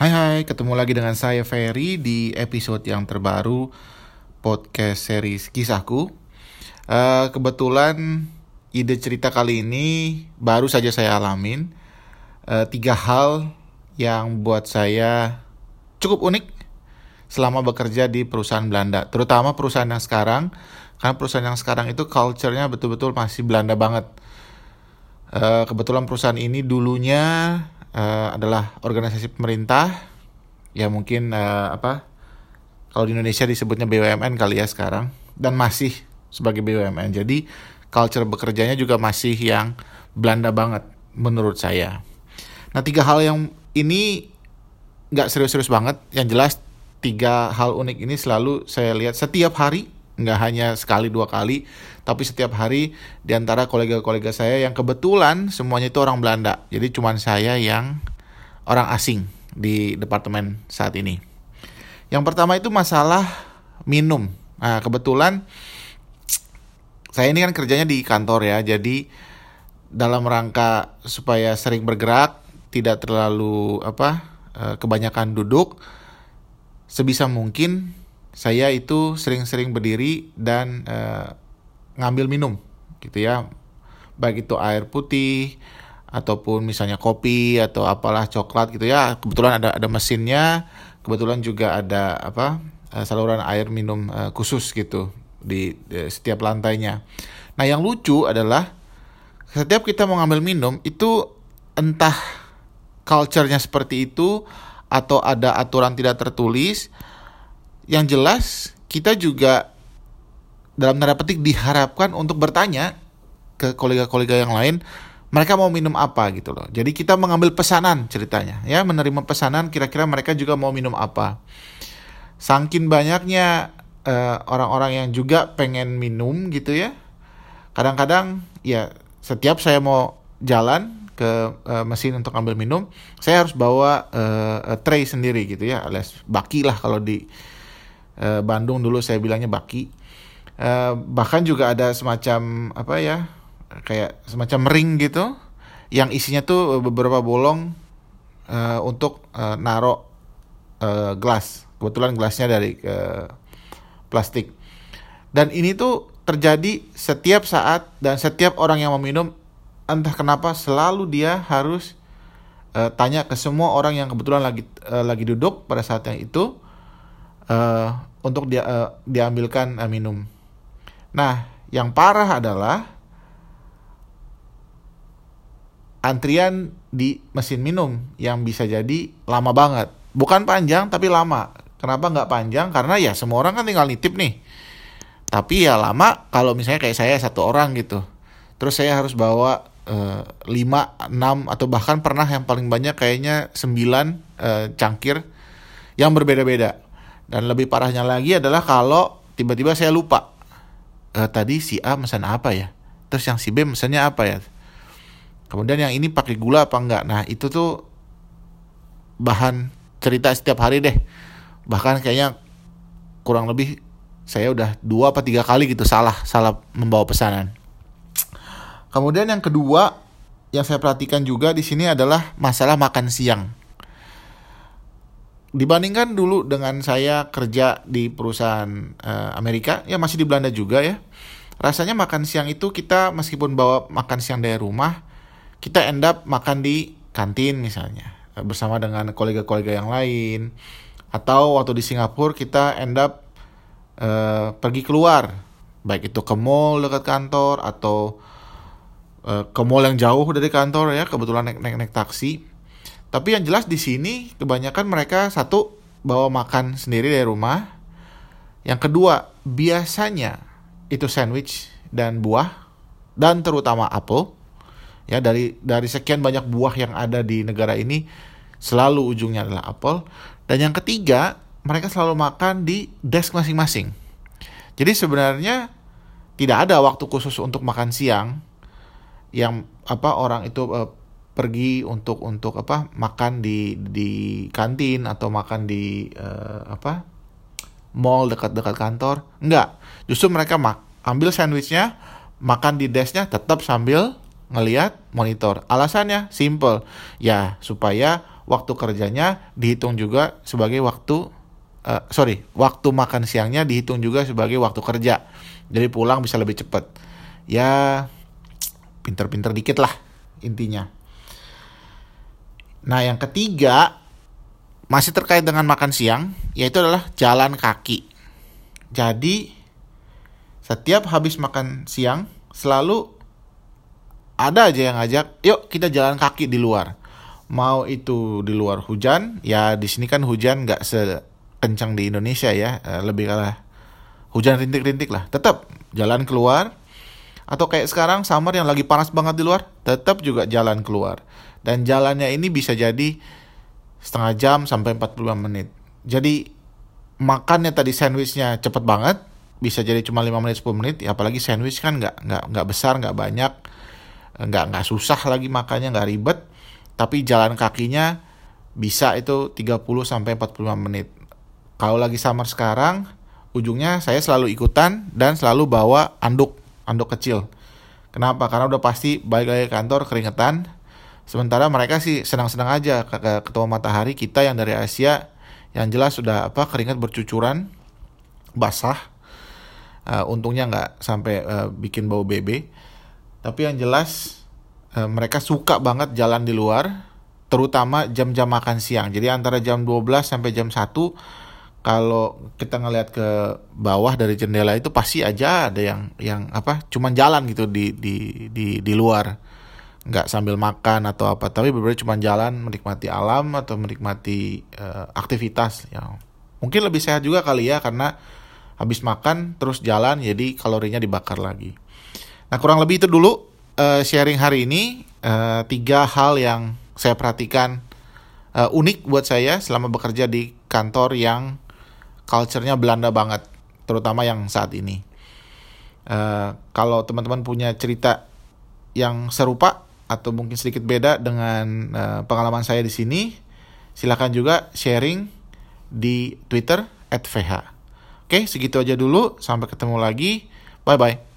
Hai hai, ketemu lagi dengan saya Ferry di episode yang terbaru podcast series kisahku. Uh, kebetulan ide cerita kali ini baru saja saya alamin. Uh, tiga hal yang buat saya cukup unik selama bekerja di perusahaan Belanda, terutama perusahaan yang sekarang, karena perusahaan yang sekarang itu culture-nya betul-betul masih Belanda banget. Uh, kebetulan perusahaan ini dulunya uh, adalah organisasi pemerintah ya mungkin uh, apa kalau di Indonesia disebutnya BUMN kali ya sekarang dan masih sebagai BUMN jadi culture bekerjanya juga masih yang Belanda banget menurut saya. Nah tiga hal yang ini nggak serius-serius banget. Yang jelas tiga hal unik ini selalu saya lihat setiap hari nggak hanya sekali dua kali tapi setiap hari di antara kolega-kolega saya yang kebetulan semuanya itu orang Belanda. Jadi cuma saya yang orang asing di departemen saat ini. Yang pertama itu masalah minum. Nah kebetulan saya ini kan kerjanya di kantor ya. Jadi dalam rangka supaya sering bergerak tidak terlalu apa eh, kebanyakan duduk sebisa mungkin saya itu sering-sering berdiri dan uh, ngambil minum gitu ya. Baik itu air putih ataupun misalnya kopi atau apalah coklat gitu ya. Kebetulan ada ada mesinnya kebetulan juga ada apa uh, saluran air minum uh, khusus gitu di, di setiap lantainya. Nah yang lucu adalah setiap kita mau ngambil minum itu entah culture-nya seperti itu atau ada aturan tidak tertulis yang jelas kita juga dalam tanda petik diharapkan untuk bertanya ke kolega-kolega yang lain mereka mau minum apa gitu loh. Jadi kita mengambil pesanan ceritanya ya, menerima pesanan kira-kira mereka juga mau minum apa. Sangkin banyaknya eh, orang-orang yang juga pengen minum gitu ya. Kadang-kadang ya setiap saya mau jalan ke uh, mesin untuk ambil minum, saya harus bawa uh, tray sendiri gitu ya, alias baki lah kalau di Eh, Bandung dulu saya bilangnya Baki. Uh, bahkan juga ada semacam apa ya kayak semacam ring gitu yang isinya tuh beberapa bolong uh, untuk uh, narok uh, gelas. Kebetulan gelasnya dari uh, plastik. Dan ini tuh terjadi setiap saat dan setiap orang yang meminum entah kenapa selalu dia harus uh, tanya ke semua orang yang kebetulan lagi uh, lagi duduk pada saat yang itu uh, untuk dia uh, diambilkan uh, minum. Nah, yang parah adalah antrian di mesin minum yang bisa jadi lama banget. Bukan panjang tapi lama. Kenapa nggak panjang? Karena ya semua orang kan tinggal nitip nih. Tapi ya lama kalau misalnya kayak saya satu orang gitu. Terus saya harus bawa uh, 5, 6 atau bahkan pernah yang paling banyak kayaknya 9 uh, cangkir yang berbeda-beda. Dan lebih parahnya lagi adalah kalau tiba-tiba saya lupa. E, tadi si A pesan apa ya? Terus yang si B pesannya apa ya? Kemudian yang ini pakai gula apa enggak? Nah, itu tuh bahan cerita setiap hari deh. Bahkan kayaknya kurang lebih saya udah dua apa tiga kali gitu salah salah membawa pesanan. Kemudian yang kedua yang saya perhatikan juga di sini adalah masalah makan siang dibandingkan dulu dengan saya kerja di perusahaan uh, Amerika ya masih di Belanda juga ya. Rasanya makan siang itu kita meskipun bawa makan siang dari rumah kita end up makan di kantin misalnya eh, bersama dengan kolega-kolega yang lain. Atau waktu di Singapura kita end up uh, pergi keluar. Baik itu ke mall dekat kantor atau uh, ke mall yang jauh dari kantor ya kebetulan naik naik, taksi tapi yang jelas di sini kebanyakan mereka satu bawa makan sendiri dari rumah. Yang kedua, biasanya itu sandwich dan buah dan terutama apel. Ya, dari dari sekian banyak buah yang ada di negara ini selalu ujungnya adalah apel. Dan yang ketiga, mereka selalu makan di desk masing-masing. Jadi sebenarnya tidak ada waktu khusus untuk makan siang yang apa orang itu uh, pergi untuk untuk apa makan di di kantin atau makan di uh, apa mall dekat-dekat kantor? Enggak. Justru mereka mak ambil sandwichnya makan di desknya tetap sambil ngelihat monitor. Alasannya simple. Ya supaya waktu kerjanya dihitung juga sebagai waktu uh, sorry waktu makan siangnya dihitung juga sebagai waktu kerja. Jadi pulang bisa lebih cepat. Ya pinter-pinter dikit lah intinya nah yang ketiga masih terkait dengan makan siang yaitu adalah jalan kaki. Jadi setiap habis makan siang selalu ada aja yang ngajak yuk kita jalan kaki di luar. Mau itu di luar hujan ya di sini kan hujan nggak sekencang di Indonesia ya eh, lebih kalah hujan rintik-rintik lah. Tetap jalan keluar atau kayak sekarang summer yang lagi panas banget di luar tetap juga jalan keluar dan jalannya ini bisa jadi setengah jam sampai 45 menit jadi makannya tadi sandwichnya cepet banget bisa jadi cuma 5 menit 10 menit ya apalagi sandwich kan nggak nggak nggak besar nggak banyak nggak nggak susah lagi makannya nggak ribet tapi jalan kakinya bisa itu 30 sampai 45 menit. Kalau lagi summer sekarang, ujungnya saya selalu ikutan dan selalu bawa anduk, anduk kecil. Kenapa? Karena udah pasti balik lagi kantor keringetan. Sementara mereka sih senang-senang aja ke, ke ketua matahari kita yang dari Asia yang jelas sudah apa keringat bercucuran basah. Uh, untungnya nggak sampai uh, bikin bau BB. Tapi yang jelas e, mereka suka banget jalan di luar terutama jam-jam makan siang. Jadi antara jam 12 sampai jam 1 kalau kita ngelihat ke bawah dari jendela itu pasti aja ada yang yang apa cuman jalan gitu di di di di luar nggak sambil makan atau apa tapi beberapa cuma jalan menikmati alam atau menikmati uh, aktivitas yang mungkin lebih sehat juga kali ya karena habis makan terus jalan jadi kalorinya dibakar lagi nah kurang lebih itu dulu uh, sharing hari ini uh, tiga hal yang saya perhatikan uh, unik buat saya selama bekerja di kantor yang culture-nya Belanda banget, terutama yang saat ini. Uh, kalau teman-teman punya cerita yang serupa atau mungkin sedikit beda dengan uh, pengalaman saya di sini, silahkan juga sharing di Twitter @vh. Oke, segitu aja dulu. Sampai ketemu lagi. Bye bye.